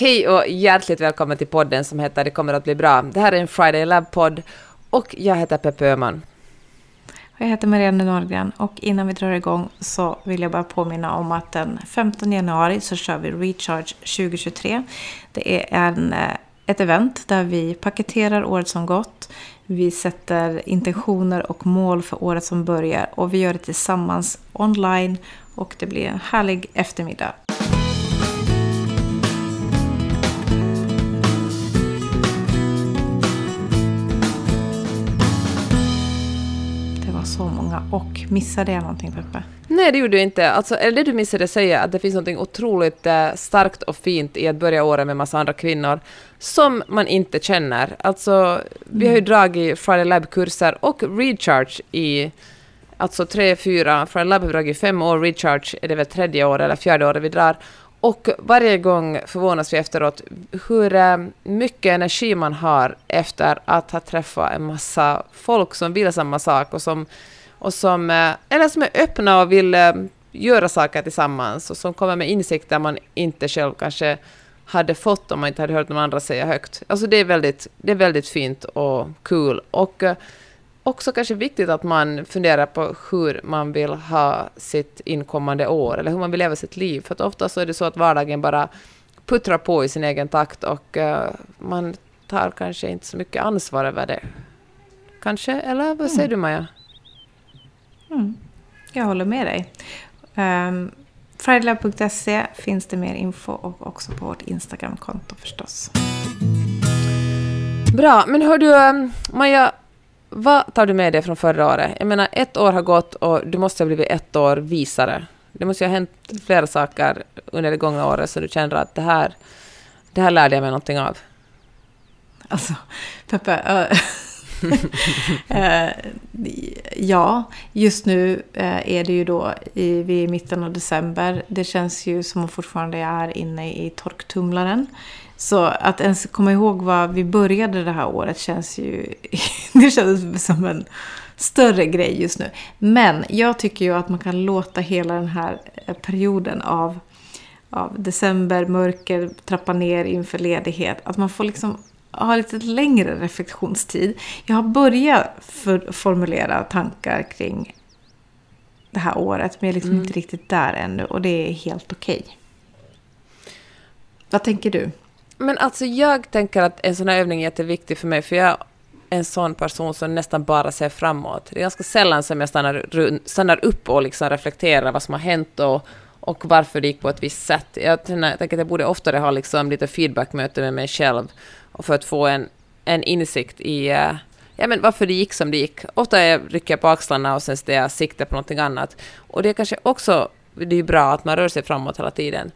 Hej och hjärtligt välkommen till podden som heter Det kommer att bli bra. Det här är en Friday Lab-podd och jag heter Peppe Öhman. Jag heter Marianne Norgren och innan vi drar igång så vill jag bara påminna om att den 15 januari så kör vi Recharge 2023. Det är en, eh, ett event där vi paketerar året som gått. Vi sätter intentioner och mål för året som börjar och vi gör det tillsammans online och det blir en härlig eftermiddag. Och missade jag någonting Peppe? Nej, det gjorde du inte. Alltså, eller det du missade säga, att det finns något otroligt eh, starkt och fint i att börja året med massa andra kvinnor som man inte känner. Alltså, vi har ju dragit Friday Lab-kurser och Recharge i alltså tre, fyra, Friday Lab har vi dragit fem år, Recharge är det väl tredje året eller fjärde året vi drar. Och varje gång förvånas vi efteråt hur eh, mycket energi man har efter att ha träffat en massa folk som vill samma sak och som, och som, eh, eller som är öppna och vill eh, göra saker tillsammans och som kommer med insikter man inte själv kanske hade fått om man inte hade hört någon andra säga högt. Alltså det är väldigt, det är väldigt fint och kul. Och också kanske viktigt att man funderar på hur man vill ha sitt inkommande år, eller hur man vill leva sitt liv. För att ofta så är det så att vardagen bara puttrar på i sin egen takt och man tar kanske inte så mycket ansvar över det. Kanske, eller vad säger mm. du Maja? Mm. Jag håller med dig. Um, ehm, Fridelab.se finns det mer info och också på vårt Instagramkonto förstås. Bra, men hör du ehm, Maja, vad tar du med dig från förra året? Jag menar, ett år har gått och du måste ha blivit ett år visare. Det måste ju ha hänt flera saker under det gångna året så du känner att det här, det här lärde jag mig någonting av. Alltså, Peppe. Eh, ja, just nu eh, är det ju då i, vid mitten av december. Det känns ju som att fortfarande är inne i torktumlaren. Så att ens komma ihåg vad vi började det här året känns ju... det känns som en större grej just nu. Men jag tycker ju att man kan låta hela den här eh, perioden av, av december, mörker, trappa ner inför ledighet. Att man får liksom ha lite längre reflektionstid. Jag har börjat formulera tankar kring det här året. Men jag är liksom mm. inte riktigt där ännu och det är helt okej. Okay. Vad tänker du? Men alltså jag tänker att en sån här övning är jätteviktig för mig, för jag är en sån person som nästan bara ser framåt. Det är ganska sällan som jag stannar, stannar upp och liksom reflekterar vad som har hänt och, och varför det gick på ett visst sätt. Jag tänker att jag borde oftare ha liksom lite feedbackmöte med mig själv och för att få en, en insikt i uh, ja, men varför det gick som det gick. Ofta jag rycker jag på axlarna och sen ställer jag siktar på någonting annat. Och det är kanske också det är bra att man rör sig framåt hela tiden.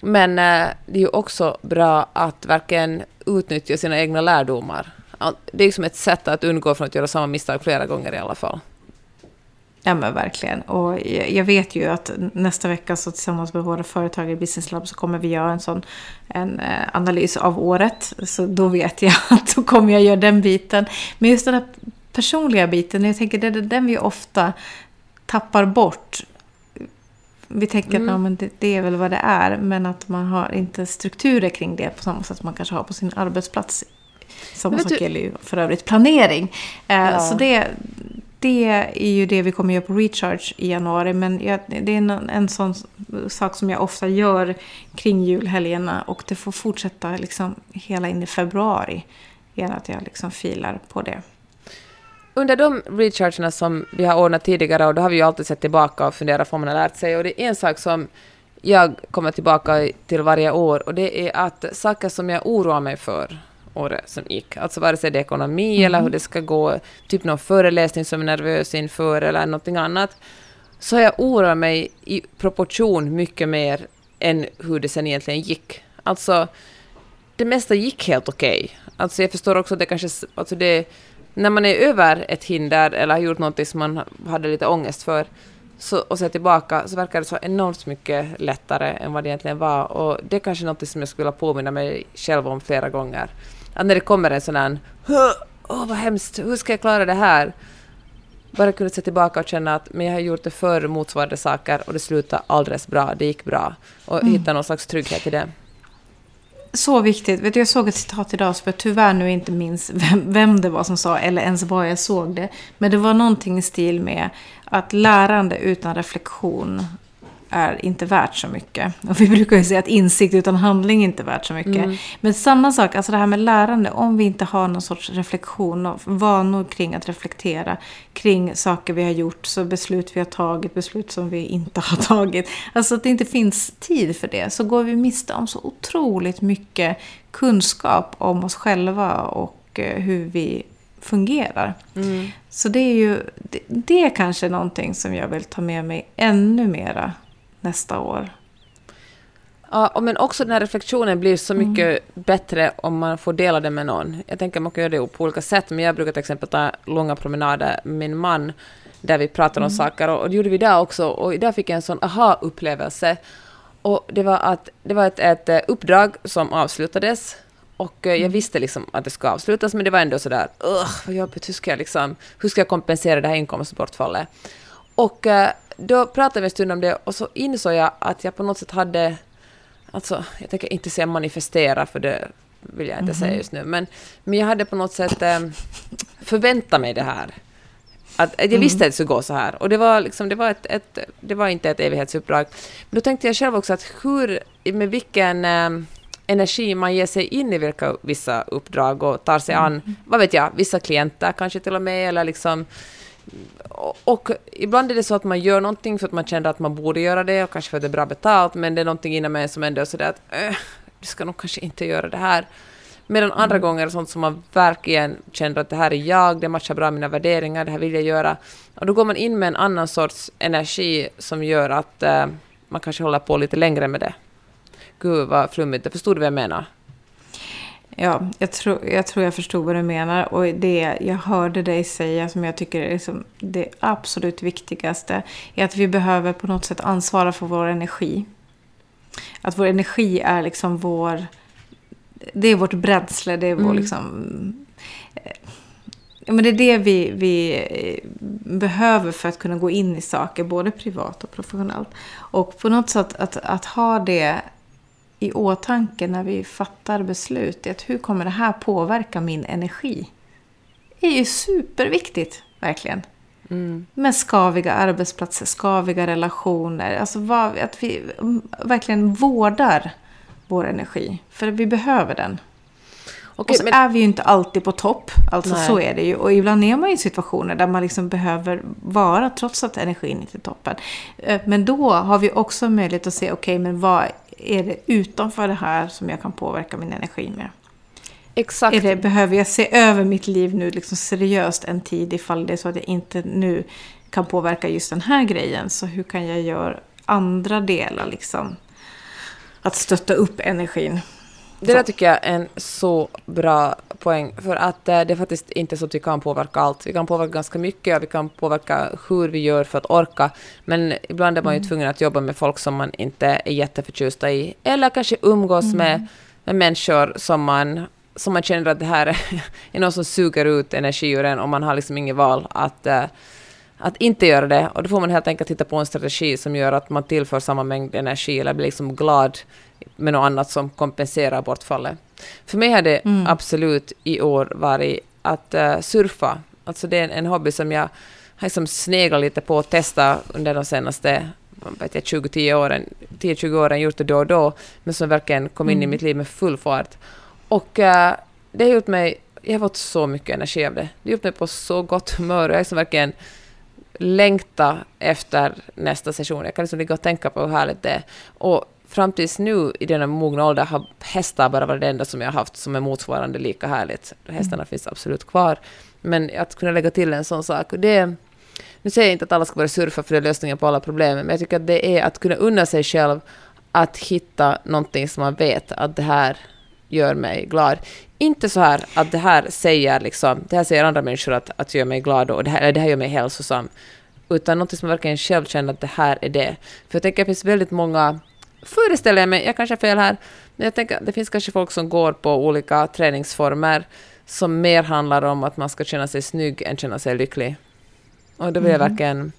Men uh, det är ju också bra att verkligen utnyttja sina egna lärdomar. Det är liksom ett sätt att undgå från att göra samma misstag flera gånger i alla fall. Ja men verkligen. Och jag vet ju att nästa vecka så tillsammans med våra företag i Business Lab så kommer vi göra en sån en eh, analys av året. Så då vet jag att då kommer jag göra den biten. Men just den här personliga biten, jag tänker det är den vi ofta tappar bort vi tänker mm. att men det, det, är väl vad det är, men att man har inte strukturer kring det på samma sätt som man kanske har på sin arbetsplats. Samma sak gäller ju för övrigt planering. Eh, ja. Så det, det är ju det vi kommer göra på Recharge i januari. Men jag, det är en, en sån sak som jag ofta gör kring julhelgerna. Och det får fortsätta liksom hela in i februari. Genom att jag liksom filar på det under de rechargerna som vi har ordnat tidigare, och då har vi ju alltid sett tillbaka och funderat på vad man har lärt sig, och det är en sak som jag kommer tillbaka till varje år, och det är att saker som jag oroar mig för året som gick, alltså vare sig det är ekonomi mm. eller hur det ska gå, typ någon föreläsning som jag är nervös inför eller någonting annat, så jag oroat mig i proportion mycket mer än hur det sen egentligen gick. Alltså, det mesta gick helt okej. Okay. Alltså jag förstår också att det kanske, alltså det när man är över ett hinder eller har gjort något som man hade lite ångest för så, och ser tillbaka så verkar det så enormt mycket lättare än vad det egentligen var. Och det är kanske något som jag skulle påminna mig själv om flera gånger. Att när det kommer en sån här Åh, oh, vad hemskt, hur ska jag klara det här? Bara kunna se tillbaka och känna att men jag har gjort det för motsvarande saker och det slutade alldeles bra, det gick bra. Och mm. hitta någon slags trygghet i det. Så viktigt. Vet du, jag såg ett citat idag som jag tyvärr nu inte minns vem, vem det var som sa eller ens var jag såg det. Men det var någonting i stil med att lärande utan reflektion är inte värt så mycket. Och vi brukar ju säga att insikt utan handling inte är värt så mycket. Mm. Men samma sak, alltså det här med lärande, om vi inte har någon sorts reflektion och vanor kring att reflektera kring saker vi har gjort, så beslut vi har tagit, beslut som vi inte har tagit. Alltså att det inte finns tid för det, så går vi miste om så otroligt mycket kunskap om oss själva och eh, hur vi fungerar. Mm. Så det är ju det, det är kanske någonting som jag vill ta med mig ännu mera nästa år. Ja, men också den här reflektionen blir så mycket mm. bättre om man får dela det med någon. Jag tänker att man kan göra det på olika sätt, men jag brukar till exempel ta långa promenader med min man, där vi pratar om mm. saker, och det gjorde vi där också, och idag fick jag en sån aha-upplevelse. Och det var, att, det var ett, ett eh, uppdrag som avslutades, och eh, jag mm. visste liksom att det skulle avslutas, men det var ändå sådär, vad jobbigt, hur ska jag, liksom, hur ska jag kompensera det här inkomstbortfallet? Och eh, då pratade vi en stund om det och så insåg jag att jag på något sätt hade... Alltså, jag tänker inte säga manifestera, för det vill jag inte mm -hmm. säga just nu, men, men jag hade på något sätt eh, förväntat mig det här. Att, att jag mm. visste att det skulle gå så här. Och det var, liksom, det var, ett, ett, det var inte ett evighetsuppdrag. Men då tänkte jag själv också att hur, med vilken eh, energi man ger sig in i vilka, vissa uppdrag och tar sig an, mm. vad vet jag, vissa klienter kanske till och med, eller liksom och ibland är det så att man gör någonting för att man känner att man borde göra det och kanske för att det är bra betalt, men det är någonting inom mig som ändå är sådär att äh, du ska nog kanske inte göra det här. Medan andra mm. gånger är sånt som man verkligen känner att det här är jag, det matchar bra mina värderingar, det här vill jag göra. Och då går man in med en annan sorts energi som gör att äh, man kanske håller på lite längre med det. Gud vad flummigt, jag förstod vad jag menar. Ja, jag tror, jag tror jag förstod vad du menar. Och det jag hörde dig säga som jag tycker är liksom det absolut viktigaste är att vi behöver på något sätt ansvara för vår energi. Att vår energi är liksom vår... Det är vårt bränsle, det är vår mm. liksom... Ja, men det är det vi, vi behöver för att kunna gå in i saker, både privat och professionellt. Och på något sätt att, att ha det i åtanke när vi fattar beslut är att hur kommer det här påverka min energi? Det är ju superviktigt, verkligen. Mm. Med skaviga arbetsplatser, skaviga relationer. Alltså vad, att vi verkligen vårdar vår energi. För vi behöver den. Okej, och så men... är vi ju inte alltid på topp. Alltså Nej. så är det ju. Och ibland är man i situationer där man liksom behöver vara trots att energin inte är toppen. Eh, men då har vi också möjlighet att se, okej, okay, men vad är det utanför det här som jag kan påverka min energi med? Exakt. Det, behöver jag se över mitt liv nu liksom seriöst en tid ifall det är så att jag inte nu kan påverka just den här grejen. Så hur kan jag göra andra delar liksom? Att stötta upp energin. Det där tycker jag är en så bra poäng, för att eh, det är faktiskt inte så att vi kan påverka allt. Vi kan påverka ganska mycket och vi kan påverka hur vi gör för att orka, men ibland är man ju mm. tvungen att jobba med folk som man inte är jätteförtjusta i, eller kanske umgås mm. med, med människor som man som man känner att det här är något som suger ut energi ur en och man har liksom inget val att, uh, att inte göra det. Och då får man helt enkelt titta på en strategi som gör att man tillför samma mängd energi eller blir liksom glad med något annat som kompenserar bortfallet. För mig har det mm. absolut i år varit att uh, surfa. Alltså det är en, hobby som jag har liksom sneglat lite på och testat under de senaste 20-10 åren, 10-20 åren, gjort det då och då, men som verkligen kom in mm. i mitt liv med full fart. Och uh, det har gjort mig, jag har fått så mycket energi av det. Det har gjort mig på så gott humör och jag liksom verkligen längta efter nästa session. Jag kan liksom ligga och tänka på hur härligt det är. Och fram tills nu i denna mogna ålder har hästar bara varit det enda som jag har haft som är motsvarande lika härligt. Hästarna mm. finns absolut kvar. Men att kunna lägga till en sån sak, det nu säger jag inte att alla ska börja surfa för det är lösningen på alla problem, men jag tycker att det är att kunna unna sig själv att hitta någonting som man vet att det här gör mig glad. Inte så här att det här säger liksom, det här säger andra människor att, att gör mig glad och det här, det här gör mig hälsosam, utan något som man verkligen själv känner att det här är det. För jag tänker att det finns väldigt många föreställer jag mig, jag kanske har fel här, men jag tänker att det finns kanske folk som går på olika träningsformer som mer handlar om att man ska känna sig snygg än känna sig lycklig. Och då vill jag mm. verkligen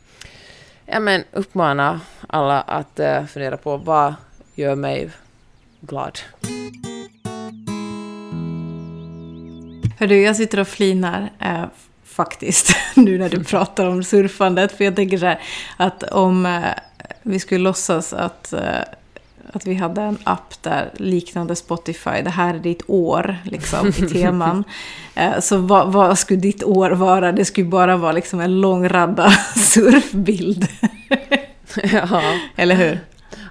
ja, men uppmana alla att uh, fundera på vad gör mig glad. Hördu, jag sitter och flinar. Eh, faktiskt, nu när du pratar om surfandet. För jag tänker så här, att om eh, vi skulle låtsas att, eh, att vi hade en app där liknande Spotify, det här är ditt år, liksom, i teman. Eh, så vad, vad skulle ditt år vara? Det skulle bara vara liksom en lång radda surfbild. ja. Eller hur?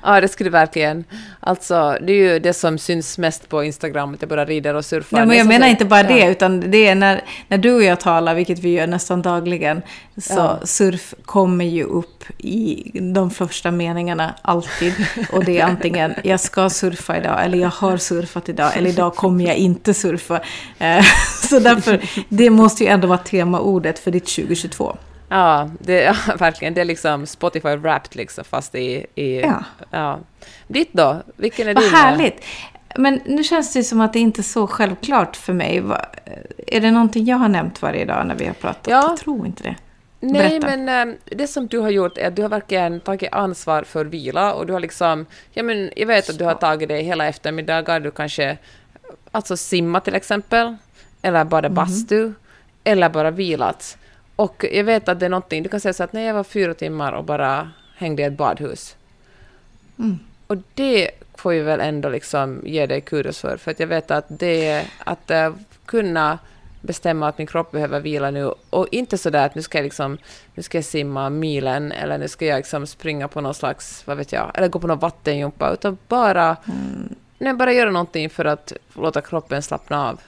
Ja, det skulle verkligen. Alltså, det är ju det som syns mest på Instagram, att jag bara rider och surfar. Ja, men jag menar så, inte bara ja. det, utan det är när, när du och jag talar, vilket vi gör nästan dagligen, så Ja. surf kommer ju upp i de första meningarna alltid. Och det är antingen jag ska surfa idag, eller jag har surfat idag, eller idag kommer jag inte surfa. Eh, Så därför, det måste ju ändå vara temaordet för ditt 2022. Ja, det, ja, verkligen. Det är liksom Spotify Wrapped liksom, fast i... i Ja. ja. Ditt då? Vilken är Vad din? härligt! Men nu känns det som att det inte är så självklart för mig. Va- Är det någonting jag har nämnt varje dag när vi har pratat? Ja. Jag tror inte det. Nej, Berätta. men eh, det som du har gjort är att du har verkligen tagit ansvar för vila och du har liksom... Ja, men jag vet att du har tagit det hela eftermiddagar. Du kanske... Alltså simma till exempel. Eller bara bastu. Eller bara vilat. Och jag vet att det är någonting... Du kan säga så att nej, jag var fyra timmar och bara hängde i ett badhus. Mm. Och det får ju väl ändå liksom ge dig kudos för, för att jag vet att det att eh, kunna bestämma att min kropp behöver vila nu och inte så där att nu ska jag liksom nu ska jag simma milen eller nu ska jag liksom springa på någon slags, vad vet jag, eller gå på någon vattenjumpa utan bara, nej, bara göra någonting för att låta kroppen slappna av.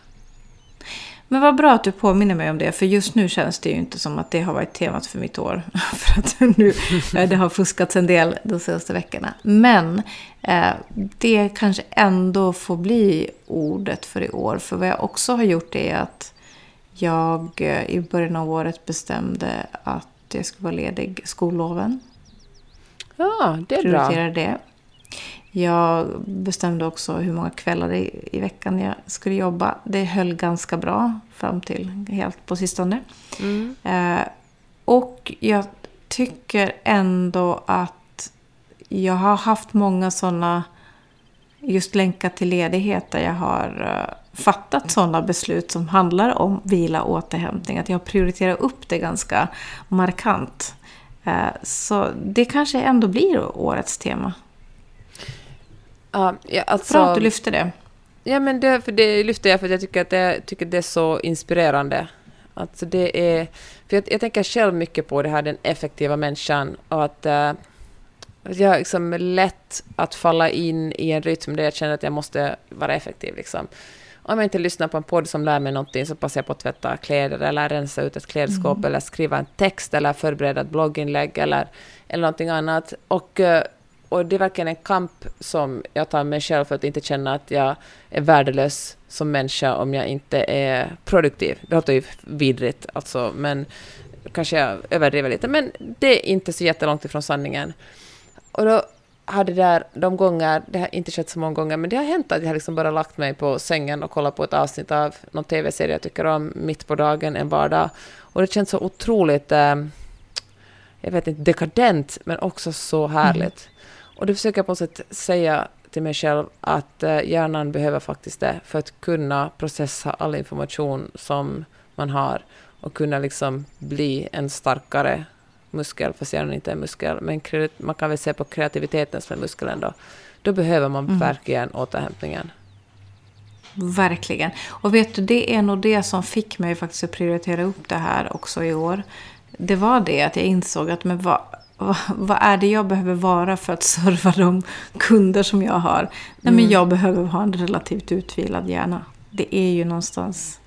Men vad bra att du påminner mig om det, för just nu känns det ju inte som att det har varit temat för mitt år. för att nu, eh, det har fuskats en del de senaste veckorna. Men eh, det kanske ändå får bli ordet för i år. För vad jag också har gjort är att jag eh, i början av året bestämde att jag skulle vara ledig skolloven. Ja, det är bra. Prioriterade det. Jag bestämde också hur många kvällar i, i veckan jag skulle jobba. Det höll ganska bra fram till helt på sistone. Mm. Eh, och jag tycker ändå att jag har haft många sådana just länkat till ledighet där jag har eh, fattat sådana beslut som handlar om vila och återhämtning. Att jag har prioriterat upp det ganska markant. Eh, så det kanske ändå blir årets tema. Ja, ja, alltså, Bra att du lyfter det. Ja, men det, för det lyfter jag för att jag tycker att det, tycker det är så inspirerande. Alltså det är, för jag, jag tänker själv mycket på det här, den effektiva människan och att att jag har liksom lätt att falla in i en rytm där jag känner att jag måste vara effektiv. Liksom. Om jag inte lyssnar på en podd som lär mig någonting så passar jag på att tvätta kläder eller rensa ut ett klädskåp eller skriva en text eller förbereda ett blogginlägg eller, eller någonting annat. Och, eh, och det är verkligen en kamp som jag tar mig själv för att inte känna att jag är värdelös som människa om jag inte är produktiv. Det låter ju vidrigt, alltså, men kanske jag överdriver lite. Men det är inte så jättelångt ifrån sanningen. Och då har det där, de gånger, det har inte skett så många gånger, men det har hänt att jag har liksom bara lagt mig på sängen och kollat på ett avsnitt av någon tv-serie jag tycker om mitt på dagen en vardag. Och det känns så otroligt, eh, jag vet inte, dekadent, men också så härligt. Och då försöker jag på något sätt säga till mig själv att eh, hjärnan behöver faktiskt det för att kunna processa all information som man har och kunna liksom bli en starkare muskel, fast hjärnan inte är en muskel, men man kan väl se på kreativiteten som en muskel ändå. Då behöver man verkligen återhämtningen. Verkligen. Och vet du, det är nog det som fick mig faktiskt att prioritera upp det här också i år. Det var det att jag insåg att men vad, vad, vad är det jag behöver vara för att serva de kunder som jag har? Nej, men jag behöver ha en relativt utvilad hjärna. Det är ju någonstans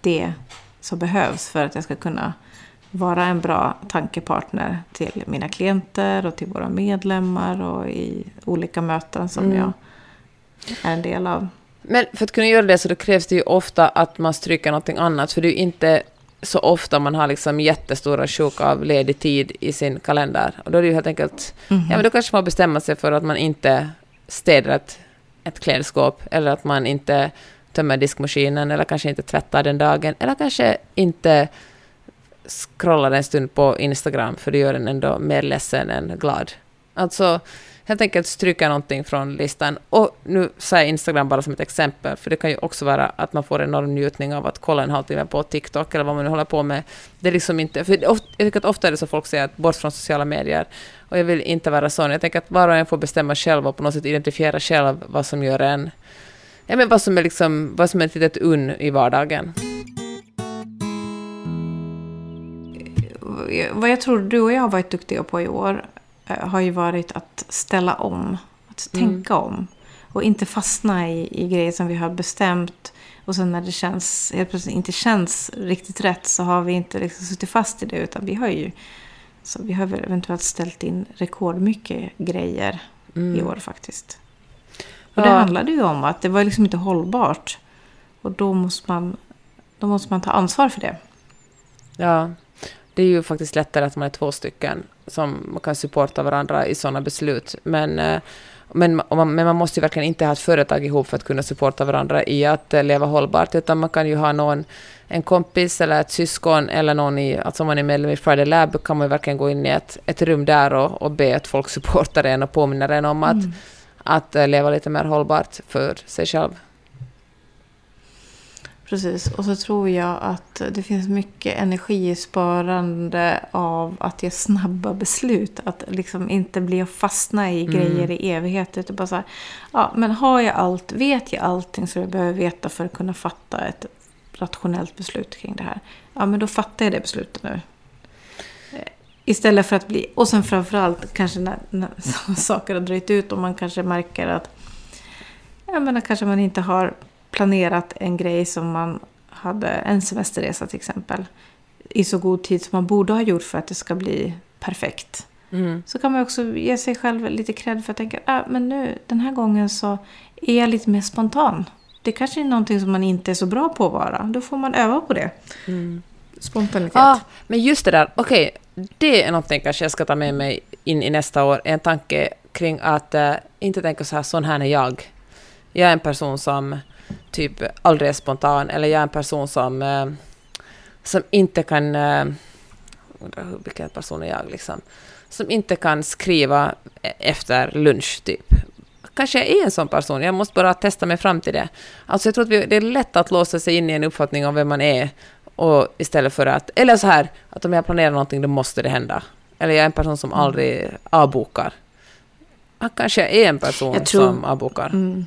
det som behövs för att jag ska kunna vara en bra tankepartner till mina klienter och till våra medlemmar och i olika möten som jag är en del av. Men för att kunna göra det så krävs det ju ofta att man stryker någonting annat, för det är ju inte så ofta man har liksom jättestora sjok av ledig tid i sin kalender. Och då är det ju helt enkelt, ja men då kanske man bestämmer sig för att man inte städar ett, ett klädskåp, eller att man inte tömmer diskmaskinen, eller kanske inte tvättar den dagen, eller kanske inte scrollar en stund på Instagram, för det gör en ändå mer ledsen än glad. Alltså, helt enkelt stryka någonting från listan. Och nu säger jag Instagram bara som ett exempel, för det kan ju också vara att man får enorm njutning av att kolla en halvtimme på TikTok eller vad man nu håller på med. Det är liksom inte, för jag tycker att ofta är det så folk säger att bort från sociala medier. Och jag vill inte vara sån. Jag tänker att var och en får bestämma själv och på något sätt identifiera själv vad som gör en... Ja, men vad som är liksom, vad som är ett litet unn i vardagen. Vad jag tror du och jag har varit duktiga på i år har ju varit att ställa om. Att mm. tänka om. Och inte fastna i, i grejer som vi har bestämt. Och sen när det känns, helt plötsligt inte känns riktigt rätt så har vi inte liksom suttit fast i det. Utan vi har ju så vi har väl eventuellt ställt in rekordmycket grejer mm. i år faktiskt. Och ja. det handlade ju om att det var liksom inte hållbart. Och då måste man, då måste man ta ansvar för det. Ja, det är ju faktiskt lättare att man är två stycken som kan supporta varandra i sådana beslut. Men, eh, men, man, men man måste ju verkligen inte ha ett företag ihop för att kunna supporta varandra i att eh, leva hållbart, utan man kan ju ha någon en kompis eller ett syskon eller någon i, alltså om man är medlem i Friday Lab kan man ju verkligen gå in i ett, ett rum där och, och be att folk supportar en och påminner en om att, mm. att eh, leva lite mer hållbart för sig själv. Precis, och så tror jag att det finns mycket energisparande av att ge snabba beslut. Att liksom inte bli och fastna i mm. grejer i evighet. Utan bara så här, ja, men har jag allt, vet jag allting som jag behöver veta för att kunna fatta ett rationellt beslut kring det här. Ja, men då fattar jag det beslutet nu. Eh, istället för att bli... Och sen framförallt kanske när, när saker har dröjt ut och man kanske märker att... Jag menar, kanske man inte har planerat en grej som man hade, en semesterresa till exempel, i så god tid som man borde ha gjort för att det ska bli perfekt. Mm. Så kan man också ge sig själv lite cred för att tänka, ah, men nu den här gången så är jag lite mer spontan det kanske är någonting som man inte är så bra på att vara. Då får man öva på det. Mm. Spontanitet. Ja, men just det där, okej, okay, det är någonting kanske jag ska ta med mig in i nästa år. En tanke kring att äh, inte tänka så här, sån här är jag. Jag är en person som typ aldrig är spontan, eller jag är en person som, äh, som inte kan... Äh, vilken person är jag liksom? Som inte kan skriva efter lunch, typ kanske jag är en sån person, jag måste bara testa mig fram till det. Alltså jag tror att vi, det är lätt att låsa sig in i en uppfattning om vem man är, och istället för att, eller så här, att om jag planerar någonting då måste det hända. Eller jag är en person som mm. aldrig avbokar. Kanske är en person tror, som avbokar. Mm.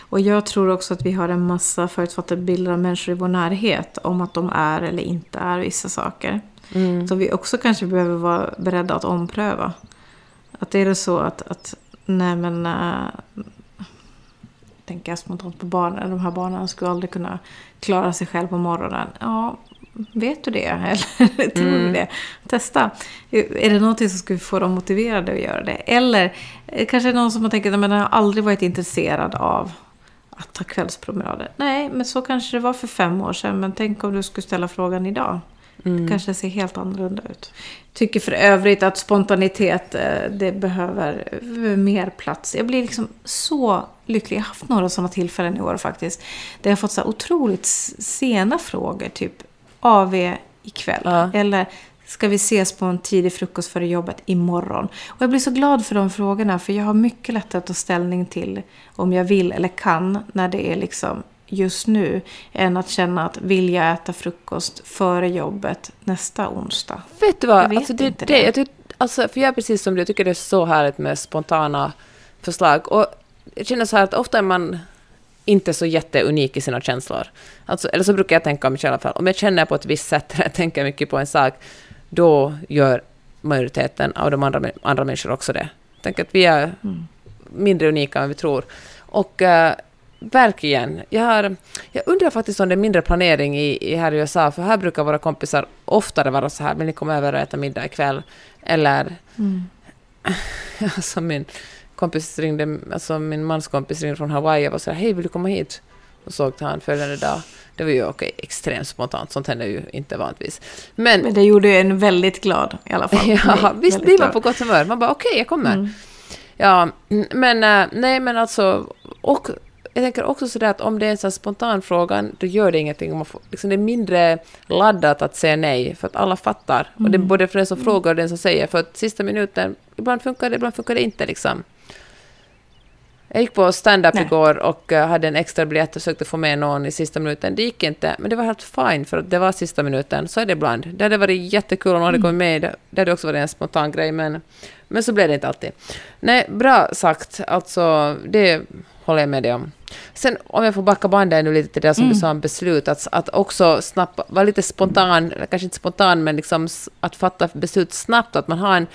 Och jag tror också att vi har en massa förutfattade bilder av människor i vår närhet om att de är eller inte är vissa saker. Mm. Som vi också kanske behöver vara beredda att ompröva. Att är det så att, att Nej men... Äh, tänker jag spontant på barnen. De här barnen skulle aldrig kunna klara sig själv på morgonen. Ja, vet du det? Eller tror mm. du det? Testa. Är det någonting som skulle få dem motiverade att göra det? Eller eh, kanske någon som har tänkt att jag har aldrig varit intresserad av att ta kvällspromenader. Nej, men så kanske det var för fem år sedan. Men tänk om du skulle ställa frågan idag. Mm. Det kanske ser helt annorlunda ut. Tycker för övrigt att spontanitet, eh, det behöver mer plats. Jag blir liksom så lycklig. Jag har haft några sådana tillfällen i år faktiskt. Där jag har fått så otroligt sena frågor. Typ AV ikväll. Ja. Eller ska vi ses på en tidig frukost före jobbet imorgon? Och jag blir så glad för de frågorna. För jag har mycket lättare att ta ställning till om jag vill eller kan. När det är liksom just nu än att känna att vill jag äta frukost före jobbet nästa onsdag. Vet du vad? Jag vet alltså, det, inte det. det. Jag tyck, alltså, för jag är precis som du, jag tycker det är så härligt med spontana förslag. Och jag känner så här att ofta är man inte så jätteunik i sina känslor. Alltså, eller så brukar jag tänka om mig själv i alla fall. Om jag känner på ett visst sätt, eller tänker mycket på en sak, då gör majoriteten av de andra, andra människor också det. Tänker att vi är mm. mindre unika än vi tror. Och uh, Verkligen. Jag, har, jag undrar faktiskt om det är mindre planering i, i här i USA, för här brukar våra kompisar oftare vara så här, vill ni komma över och äta middag ikväll? Eller... Mm. alltså min kompis ringde, alltså min mans kompis ringde från Hawaii och var så här, hej vill du komma hit? Och såg han följande dag. Det var ju okej, extremt spontant, sånt händer ju inte vanligtvis. Men, Men det gjorde en väldigt glad i alla fall. ja, visst blir man på gott humör. Man bara okej, okay, jag kommer. Mm. Ja, men nej men alltså, och jag tänker också sådär att om det är en sån spontan fråga, då gör det ingenting. Om man får, liksom det är mindre laddat att säga nej, för att alla fattar. Mm. Och det är mm. både för den som frågar och den som säger, för att sista minuten, ibland funkar det, ibland funkar det inte liksom. Jag gick på stand-up igår och eh, hade en extra biljett och försökte få med någon i sista minuten. Det gick inte, men det var helt fine för det var sista minuten. Så är det ibland. Det hade varit jättekul om någon hade mm. kommit med. Det hade också varit en spontan grej, men, men så blev det inte alltid. Nej, bra sagt. Alltså, det håller jag med dig om. Sen om jag får backa bandet nu lite till det som mm. du sa om beslut, att, att också snabbt, vara lite spontan, kanske inte spontan, men liksom att fatta beslut snabbt, att man har en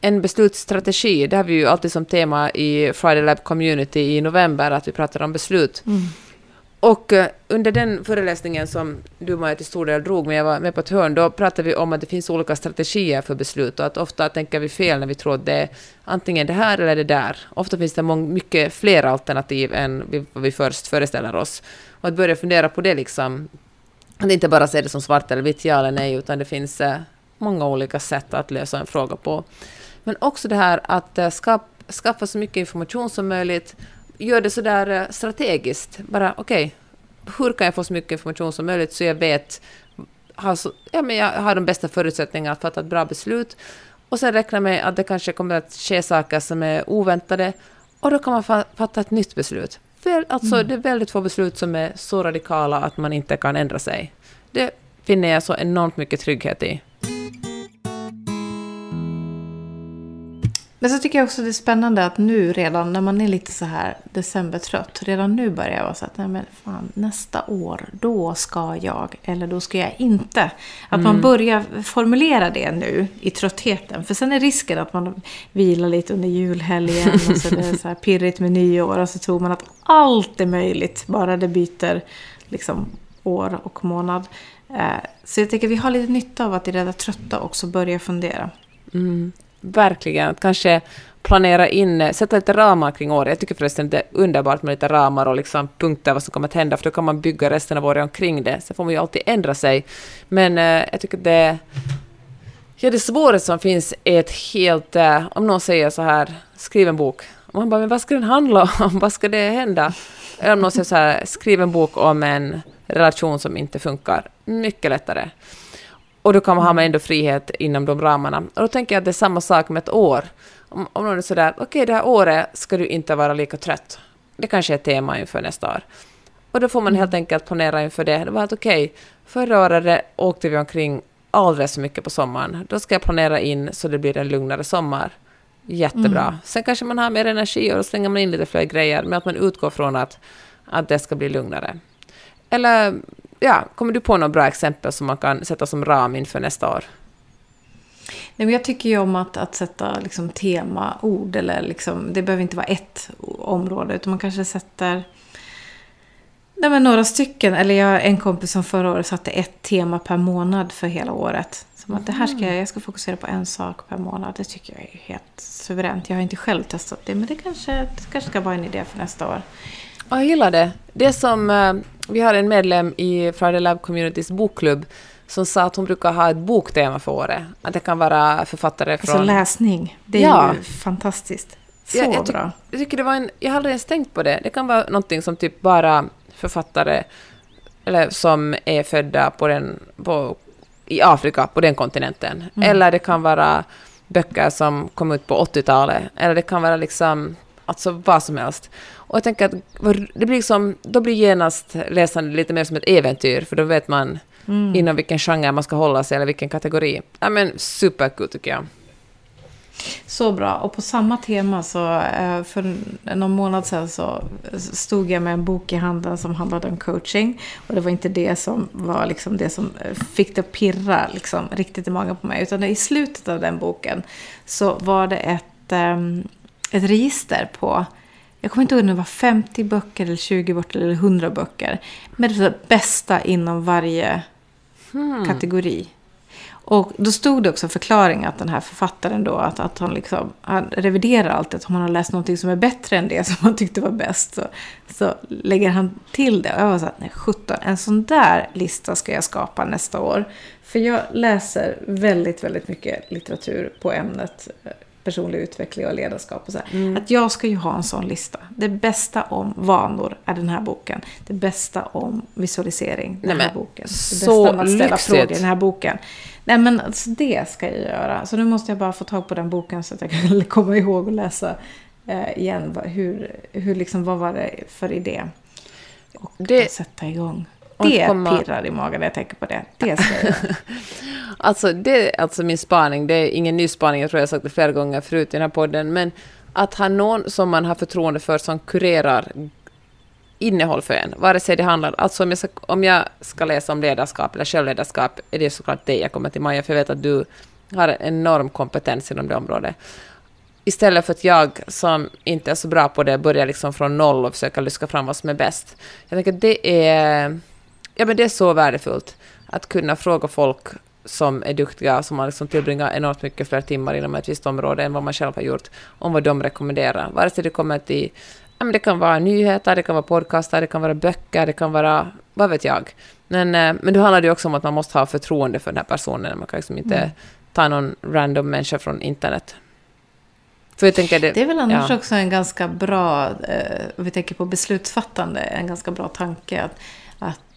en beslutsstrategi, det har vi ju alltid som tema i Friday Lab Community i november, att vi pratar om beslut. Mm. Och eh, under den föreläsningen som du Maja till stor del drog, men jag var med på ett hörn, då pratade vi om att det finns olika strategier för beslut och att ofta tänker vi fel när vi tror att det är antingen det här eller det där. Ofta finns det mycket fler alternativ än vad vi först föreställer oss. Och att börja fundera på det liksom, att inte bara se det som svart eller vitt, ja eller nej, utan det finns eh, många olika sätt att lösa en fråga på. Men också det här att eh, skapa, skaffa så mycket information som möjligt, gör det så där uh, strategiskt. Bara okej, okay, hur kan jag få så mycket information som möjligt så jag vet, har så, ja, men jag har de bästa förutsättningarna att fatta ett bra beslut. Och sen räkna med att det kanske kommer att ske saker som är oväntade och då kan man fatta ett nytt beslut. För, alltså, mm. Det är väldigt få beslut som är så radikala att man inte kan ändra sig. Det finner jag så enormt mycket trygghet i. Men så tycker jag också det är spännande att nu redan när man är lite så här decembertrött, redan nu börjar jag vara så att nej men fan, nästa år, då ska jag, eller då ska jag inte. Att mm. man börjar formulera det nu i tröttheten. För sen är risken att man vilar lite under julhelgen och så är det så här pirrigt med nyår och så tror man att allt är möjligt, bara det byter liksom år och månad. Eh, så jag tänker vi har lite nytta av att i det trötta också börja fundera. Mm. Verkligen. Att kanske planera in, sätta lite ramar kring året. Jag tycker förresten det är underbart med lite ramar och liksom punkter vad som kommer att hända, för då kan man bygga resten av året omkring det. Sen får man ju alltid ändra sig. Men eh, jag tycker det... Ja, det svåraste som finns är ett helt... Eh, om någon säger så här, skriv en bok. Och man bara, men vad ska den handla om? vad ska det hända? Eller om någon säger så här, skriv en bok om en relation som inte funkar. Mycket lättare. Och då kan man ha med ändå frihet inom de ramarna. Och då tänker jag att det är samma sak med ett år. Om, om någon är sådär, okej okay, det här året ska du inte vara lika trött. Det kanske är ett tema inför nästa år. Och då får man helt enkelt planera inför det. Det var att okej, okay, förra året åkte vi omkring alldeles för mycket på sommaren. Då ska jag planera in så det blir en lugnare sommar. Jättebra. Mm. Sen kanske man har mer energi och då slänger man in lite fler grejer, men att man utgår från att, att det ska bli lugnare. Eller ja, kommer du på några bra exempel som man kan sätta som ram inför nästa år? Nej, men jag tycker ju om att, att sätta liksom, temaord. Eller liksom, det behöver inte vara ett område. Utan man kanske sätter nej, men några stycken. Eller jag en kompis som förra året satte ett tema per månad för hela året. Som att det här ska jag, jag ska fokusera på en sak per månad. Det tycker jag är helt suveränt. Jag har inte själv testat det. Men det kanske, det kanske ska vara en idé för nästa år. Jag gillar det. Det som... Vi har en medlem i Friday Lab Communities bokklubb som sa att hon brukar ha ett boktema för året. Att det kan vara författare alltså från... Alltså läsning. Det är ja. ju fantastiskt. Så jag, jag bra. Jag tycker det var en... Jag har aldrig ens tänkt på det. Det kan vara någonting som typ bara författare eller som är födda på den, på, i Afrika, på den kontinenten. Mm. Eller det kan vara böcker som kom ut på 80-talet. Eller det kan vara liksom alltså vad som helst. Och jag tänker att det blir liksom, då blir genast läsande lite mer som ett äventyr, för då vet man mm. inom vilken genre man ska hålla sig, eller vilken kategori. Ja men superkul tycker jag. Så bra. Och på samma tema så eh, för någon månad sedan så stod jag med en bok i handen som handlade om coaching. Och det var inte det som var liksom det som fick det att pirra liksom riktigt i magen på mig. Utan i slutet av den boken så var det ett, ehm, ett register på jag kommer inte ihåg om det var 50 böcker, eller 20 böcker eller 100 böcker. Med det bästa inom varje hmm. kategori. Och då stod det också förklaring att den här författaren då, att, att han, liksom, han reviderar alltid. Om han har läst någonting som är bättre än det som han tyckte var bäst så, så lägger han till det. Och jag var så här, nej 17, en sån där lista ska jag skapa nästa år. För jag läser väldigt, väldigt mycket litteratur på ämnet personlig utveckling och ledarskap. Och så mm. Att jag ska ju ha en sån lista. Det bästa om vanor är den här boken. Det bästa om visualisering, den Nej, här boken. Det bästa om att ställa lyxigt. frågor, den här boken. Nej men alltså, det ska jag göra. Så nu måste jag bara få tag på den boken så att jag kan komma ihåg och läsa eh, igen. Hur, hur liksom, vad var det för idé? Och det, sätta igång. Det komma... pirrar i magen när jag tänker på det. Det ska jag göra. alltså, det är alltså min spaning. Det är ingen ny spaning, jag tror jag sagt det flera gånger förut i den här podden. Men att ha någon som man har förtroende för som kurerar innehåll för en, vare sig det handlar... Alltså om jag, ska, om jag ska läsa om ledarskap eller självledarskap är det såklart det jag kommer till Maja, för jag vet att du har en enorm kompetens inom det området. Istället för att jag, som inte är så bra på det, börjar liksom från noll och försöka lyska fram vad som är bäst. Jag tänker att det är ja, men det är så värdefullt att kunna fråga folk som är duktiga, som har liksom tillbringat enormt mycket fler timmar inom ett visst område än vad man själv har gjort, om vad de rekommenderar. Vare sig det kommer till ja, men det kan vara nyheter, det kan vara podcaster, det kan vara böcker, det kan vara vad vet jag. Men, eh, men då handlar det också om att man måste ha förtroende för den här personen. Man kan liksom inte mm. ta någon random människa från internet. För jag tänker det, det är väl annars ja. också en ganska bra, eh, om vi tänker på beslutsfattande, en ganska bra tanke. att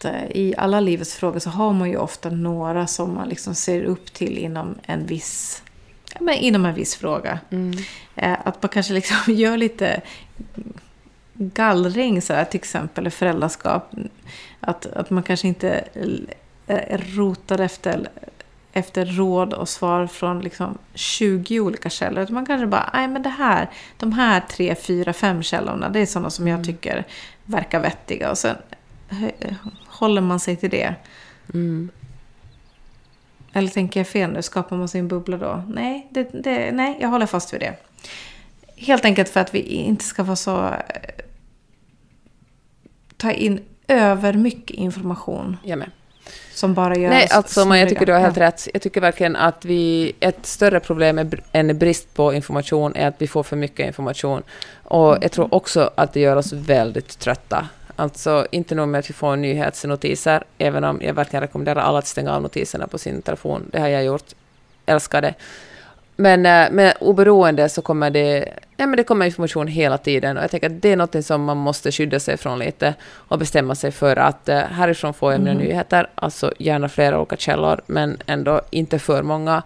att eh, i alla livets frågor så har man ju ofta några som man liksom ser upp till inom en viss, men inom en viss fråga. Mm. Eh, att man kanske liksom gör lite gallring, så här, till exempel föräldraskap. Att, att man kanske inte rotar efter, efter råd och svar från liksom 20 olika källor. Utan man kanske bara, nej men det här, de här tre, fyra, fem källorna, det är sådana som jag mm. tycker verkar vettiga. Och sen håller man sig till det? Mm. Eller tänker jag fel nu? Skapar man sin bubbla då? Nej, det, det, nej, jag håller fast vid det. Helt enkelt för att vi inte ska vara så... Eh, ta in över mycket information. Jag med. Som bara gör Nej, alltså man, jag tycker du har helt rätt. Jag tycker verkligen att vi... Ett större problem än brist på information är att vi får för mycket information. Och jag tror också att det gör oss väldigt trötta. Alltså inte nog med att vi får nyhetsnotiser, även om jag verkligen rekommenderar alla att stänga av notiserna på sin telefon. Det har jag gjort. Älskar det. Men, eh, men oberoende så kommer det, ja, men det kommer information hela tiden och jag tänker att det är något som man måste skydda sig från lite och bestämma sig för att uh, härifrån får jag mina mm. nyheter, alltså gärna flera olika källor, men ändå inte för många.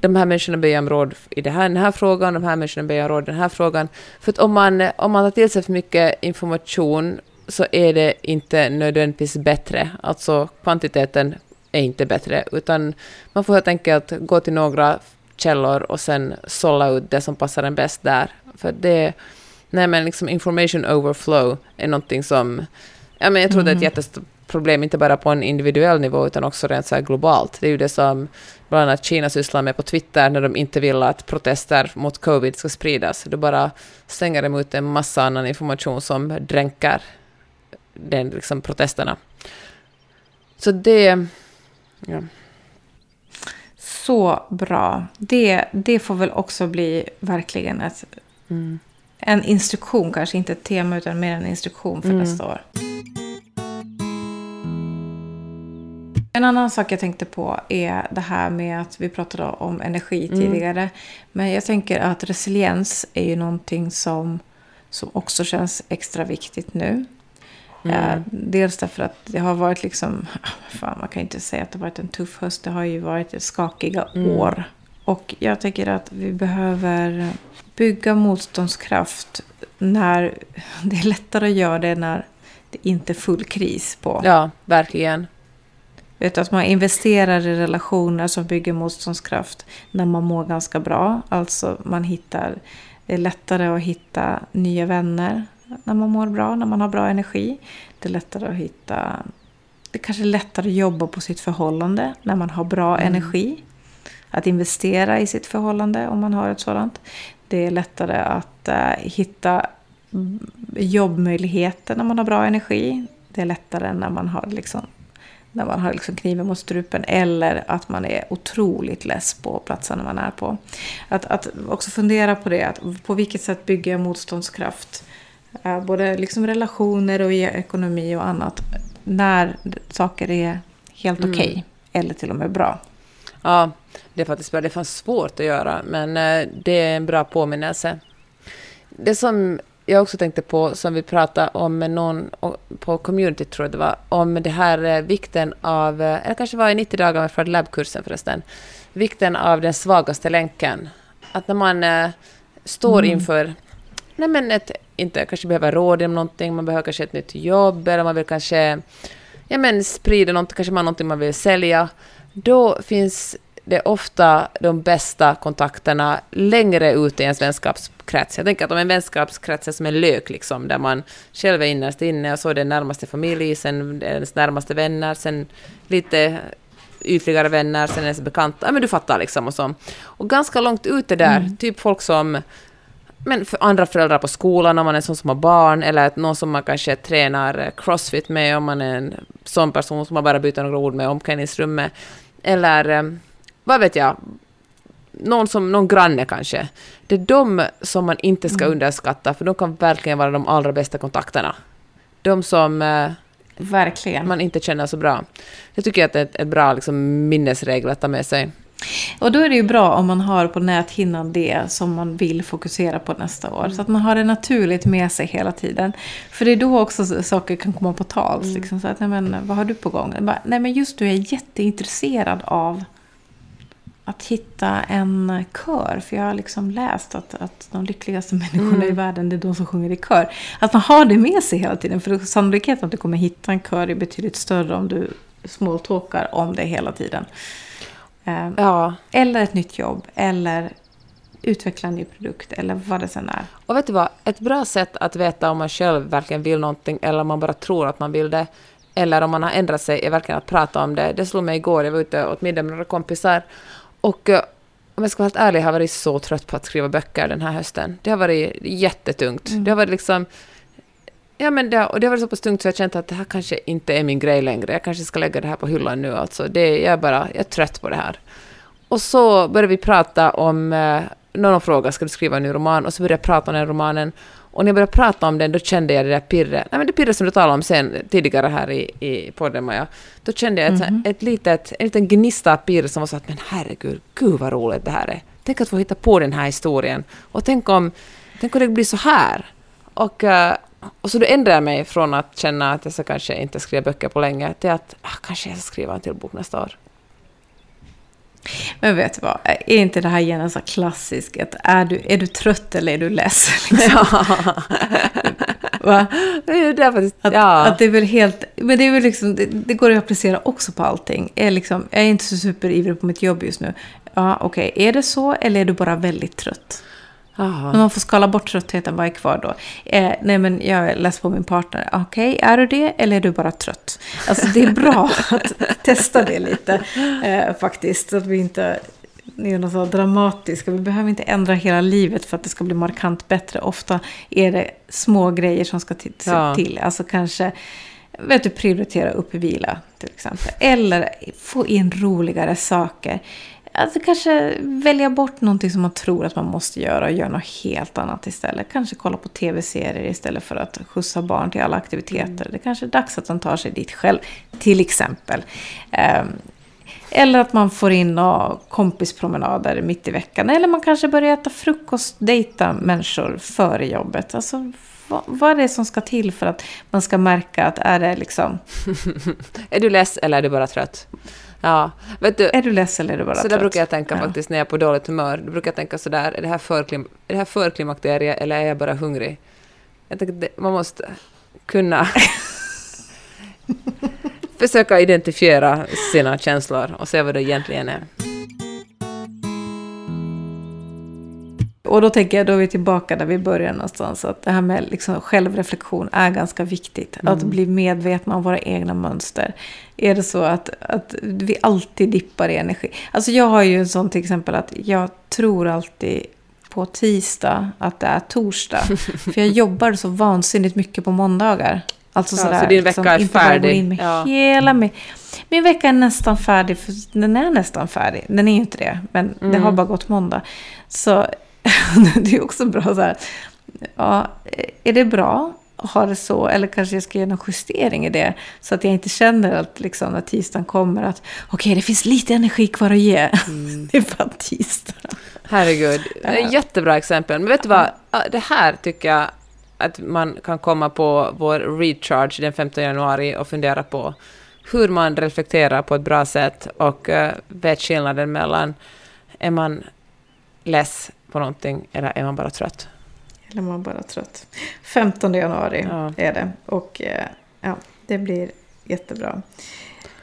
De här människorna ber om råd i det här, den här frågan, de här människorna ber om råd i den här frågan. För att om man, om man tar till sig för mycket information så är det inte nödvändigtvis bättre. Alltså kvantiteten är inte bättre, utan man får helt enkelt gå till några källor och sen sålla ut det som passar en bäst där. För det, nej men liksom information overflow är någonting som, ja men jag tror mm. det är ett mm. jättestort problem, inte bara på en individuell nivå, utan också rent så globalt. Det är ju det som bland annat Kina sysslar med på Twitter, när de inte vill att protester mot covid ska spridas. Då bara stänger de ut en massa annan information som dränker den liksom protesterna. Så det... Ja. Så bra. Det, det får väl också bli verkligen ett, mm. en instruktion, kanske inte ett tema utan mer en instruktion för mm. nästa år. En annan sak jag tänkte på är det här med att vi pratade om energi mm. tidigare. Men jag tänker att resiliens är ju någonting som, som också känns extra viktigt nu. Mm. dels därför att det har varit liksom, fan man kan inte säga att det har varit en tuff höst, det har ju varit skakiga mm. år. Och jag tycker att vi behöver bygga motståndskraft när det är lättare att göra det när det inte är full kris på. Ja, verkligen. Vet att man investerar i relationer som bygger motståndskraft när man mår ganska bra. Alltså man hittar, det är lättare att hitta nya vänner när man mår bra, när man har bra energi. Det är lättare att hitta... Det är kanske är lättare att jobba på sitt förhållande när man har bra mm. energi. Att investera i sitt förhållande om man har ett sådant. Det är lättare att uh, hitta jobbmöjligheter när man har bra energi. Det är lättare när man har, liksom, när man har liksom kniven mot strupen eller att man är otroligt less på platsen man är på. Att, att också fundera på det, att på vilket sätt bygger jag motståndskraft Eh, både liksom relationer och ekonomi och annat. När saker är helt mm. okej. Okay, eller till och med bra. Ja, det faktiskt bra. Det fanns svårt att göra, men eh, det är en bra påminnelse. Det som jag också tänkte på, som vi pratade om med någon på community, tror jag det var, om det här eh, vikten av, eh, eller kanske var i 90 dagar med Fred Lab-kursen förresten, vikten av den svagaste länken. Att när man står mm. inför, nej men ett, inte kanske behöver råd om någonting, man behöver kanske ett nytt jobb, eller man vill kanske ja, men sprida någonting, kanske man har någonting man vill sälja, då finns det ofta de bästa kontakterna längre ut i ens vänskapskrets. Jag tänker att om en vänskapskrets är som en lök, liksom, där man själv är innerst inne och så är det närmaste familj, sen ens närmaste vänner, sen lite ytligare vänner, sen ens bekanta. Ja, men du fattar liksom. Och, så. och ganska långt ute där, mm. typ folk som men för andra föräldrar på skolan, om man är en sån som har barn, eller någon som man kanske tränar crossfit med, om man är en sån person som man bara byter några ord med omklädningsrummet. Eller eh, vad vet jag, någon, som, någon granne kanske. Det är de som man inte ska mm. underskatta, för de kan verkligen vara de allra bästa kontakterna. De som eh, verkligen. man inte känner så bra. Jag tycker att det är ett bra liksom, minnesregel att ta med sig. Och då är det ju bra om man har på näthinnan det som man vill fokusera på nästa år. Så att man har det naturligt med sig hela tiden. För det är då också saker kan komma på tals. Mm. Liksom, så att, nej men, vad har du på gång? Bara, nej men just du är jätteintresserad av att hitta en kör. För jag har liksom läst att, att de lyckligaste människorna mm. i världen, det är de som sjunger i kör. Att man har det med sig hela tiden. För sannolikheten att du kommer hitta en kör är betydligt större om du smalltalkar om det hela tiden. Eh, ja. Eller ett nytt jobb, eller utveckla en ny produkt, eller vad det sen är. Och vet du vad? Ett bra sätt att veta om man själv verkligen vill någonting, eller om man bara tror att man vill det, eller om man har ändrat sig, är verkligen att prata om det. Det slog mig igår, jag var ute åt middag med några kompisar, och eh, om jag ska vara helt ärlig, har jag varit så trött på att skriva böcker den här hösten. Det har varit jättetungt. Mm. Det har varit liksom... Ja, men det, och det varit så pass tungt så jag känt att det här kanske inte är min grej längre. Jag kanske ska lägga det här på hyllan nu. Alltså. Det, jag, är bara, jag är trött på det här. Och så började vi prata om... Eh, någon fråga, ska du skriva en ny roman? Och så började jag prata om den romanen. Och när jag började prata om den, då kände jag det där pirret. Nej, men det pirret som du talade om sen, tidigare här i, i podden, Maja. Då kände jag ett, mm -hmm. ett litet, en liten gnista av pirr som var så att men herregud, gud vad roligt det här är. Tänk att få hitta på den här historien. Och tänk om, tänk om det blir så här. Och, uh, och så då ändrade jag mig från att känna att jag ska kanske inte skriva böcker på länge till att ah, kanske jag ska skriva en till bok nästa år. Men vet du vad, är inte det här igen så klassiskt? Är du, är du trött eller är du less? Liksom? Va? Det är faktiskt, att, ja. att det är väl helt, men det är väl liksom, det, det, går att applicera också på allting. Är liksom, jag är inte så superivrig på mitt jobb just nu. Ja, okej, okay. är det så eller är du bara väldigt trött? Aha. Men man får skala bort tröttheten, vad är kvar då? Eh, nej men jag less på min partner. Okej, okay, är du det eller är du bara trött? Alltså det är bra att testa det lite eh, faktiskt. Så att vi inte är något så dramatiska. Vi behöver inte ändra hela livet för att det ska bli markant bättre. Ofta är det små grejer som ska till. Ja. till. Alltså kanske vet du, prioritera upp vila till exempel. Eller få in roligare saker. Alltså kanske välja bort någonting som man tror att man måste göra och göra något helt annat istället. Kanske kolla på tv-serier istället för att skjutsa barn till alla aktiviteter. Mm. Det kanske är dags att de tar sig dit själv, till exempel. Um, eller att man får in kompispromenader mitt i veckan. Eller man kanske börjar äta frukost, dejta människor före jobbet. Alltså, vad, vad är det som ska till för att man ska märka att är det liksom... är du less eller är du bara trött? Ja, vet du, är du ledsen eller är du bara Så trött? där brukar jag tänka ja. faktiskt när jag är på dåligt humör. Då brukar jag tänka sådär, är det här, förklim, är det här förklimakterie eller är jag bara hungrig? Jag tänker man måste kunna försöka identifiera sina känslor och se vad det egentligen är. Och då tänker jag, då är vi tillbaka där vi började någonstans. Att det här med liksom självreflektion är ganska viktigt. Mm. Att bli medvetna om våra egna mönster. Är det så att, att vi alltid dippar i energi? Alltså jag har ju en sån till exempel att jag tror alltid på tisdag att det är torsdag. För jag jobbar så vansinnigt mycket på måndagar. Alltså ja, sådär, så din vecka liksom, är färdig? In med ja. hela min, min vecka är nästan färdig, för den är nästan färdig. Den är ju inte det, men mm. det har bara gått måndag. Så det är också bra så här. Ja, är det bra? ha det så, eller kanske jag ska göra någon justering i det. Så att jag inte känner att liksom, när tisdagen kommer att okej, okay, det finns lite energi kvar att ge. Mm. det är bara tisdag. Herregud, det är jättebra exempel. Men vet du vad, det här tycker jag att man kan komma på vår recharge den 15 januari och fundera på hur man reflekterar på ett bra sätt och uh, vet skillnaden mellan är man less på någonting eller är man bara trött? Eller är man bara trött. 15 januari ja. är det och uh, ja, det blir jättebra.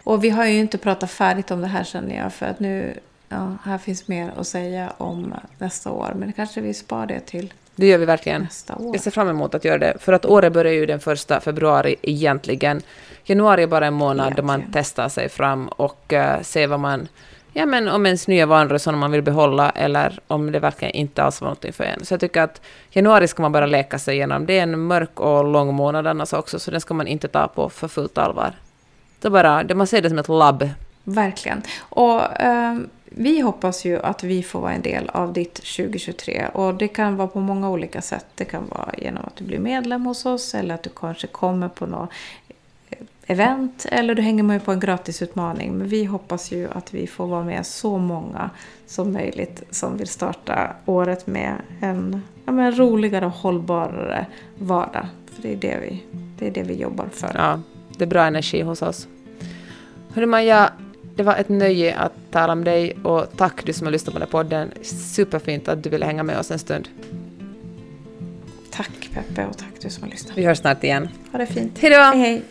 Och vi har ju inte pratat färdigt om det här känner jag för att nu, ja, här finns mer att säga om nästa år men kanske vi spar det till det gör vi verkligen. Jag ser fram emot att göra det. För att året börjar ju den första februari egentligen. Januari är bara en månad egentligen. då man testar sig fram och uh, ser vad man... Ja, men om ens nya vanor som man vill behålla eller om det verkligen inte alls var någonting för en. Så jag tycker att januari ska man bara leka sig igenom. Det är en mörk och lång månad annars också, så den ska man inte ta på för fullt allvar. Det bara, man ser det som ett labb. Verkligen. Och um, vi hoppas ju att vi får vara en del av ditt 2023 och det kan vara på många olika sätt. Det kan vara genom att du blir medlem hos oss eller att du kanske kommer på något event eller du hänger med på en gratisutmaning. Men vi hoppas ju att vi får vara med så många som möjligt som vill starta året med en ja, men roligare och hållbarare vardag. För det är det vi, det är det vi jobbar för. Ja, det är bra energi hos oss. Hörru Maja, det var ett nöje att tala med dig och tack du som har lyssnat på den här podden. Superfint att du ville hänga med oss en stund. Tack Peppe och tack du som har lyssnat. Vi hörs snart igen. Ha det fint. Hej då! Hej, hej.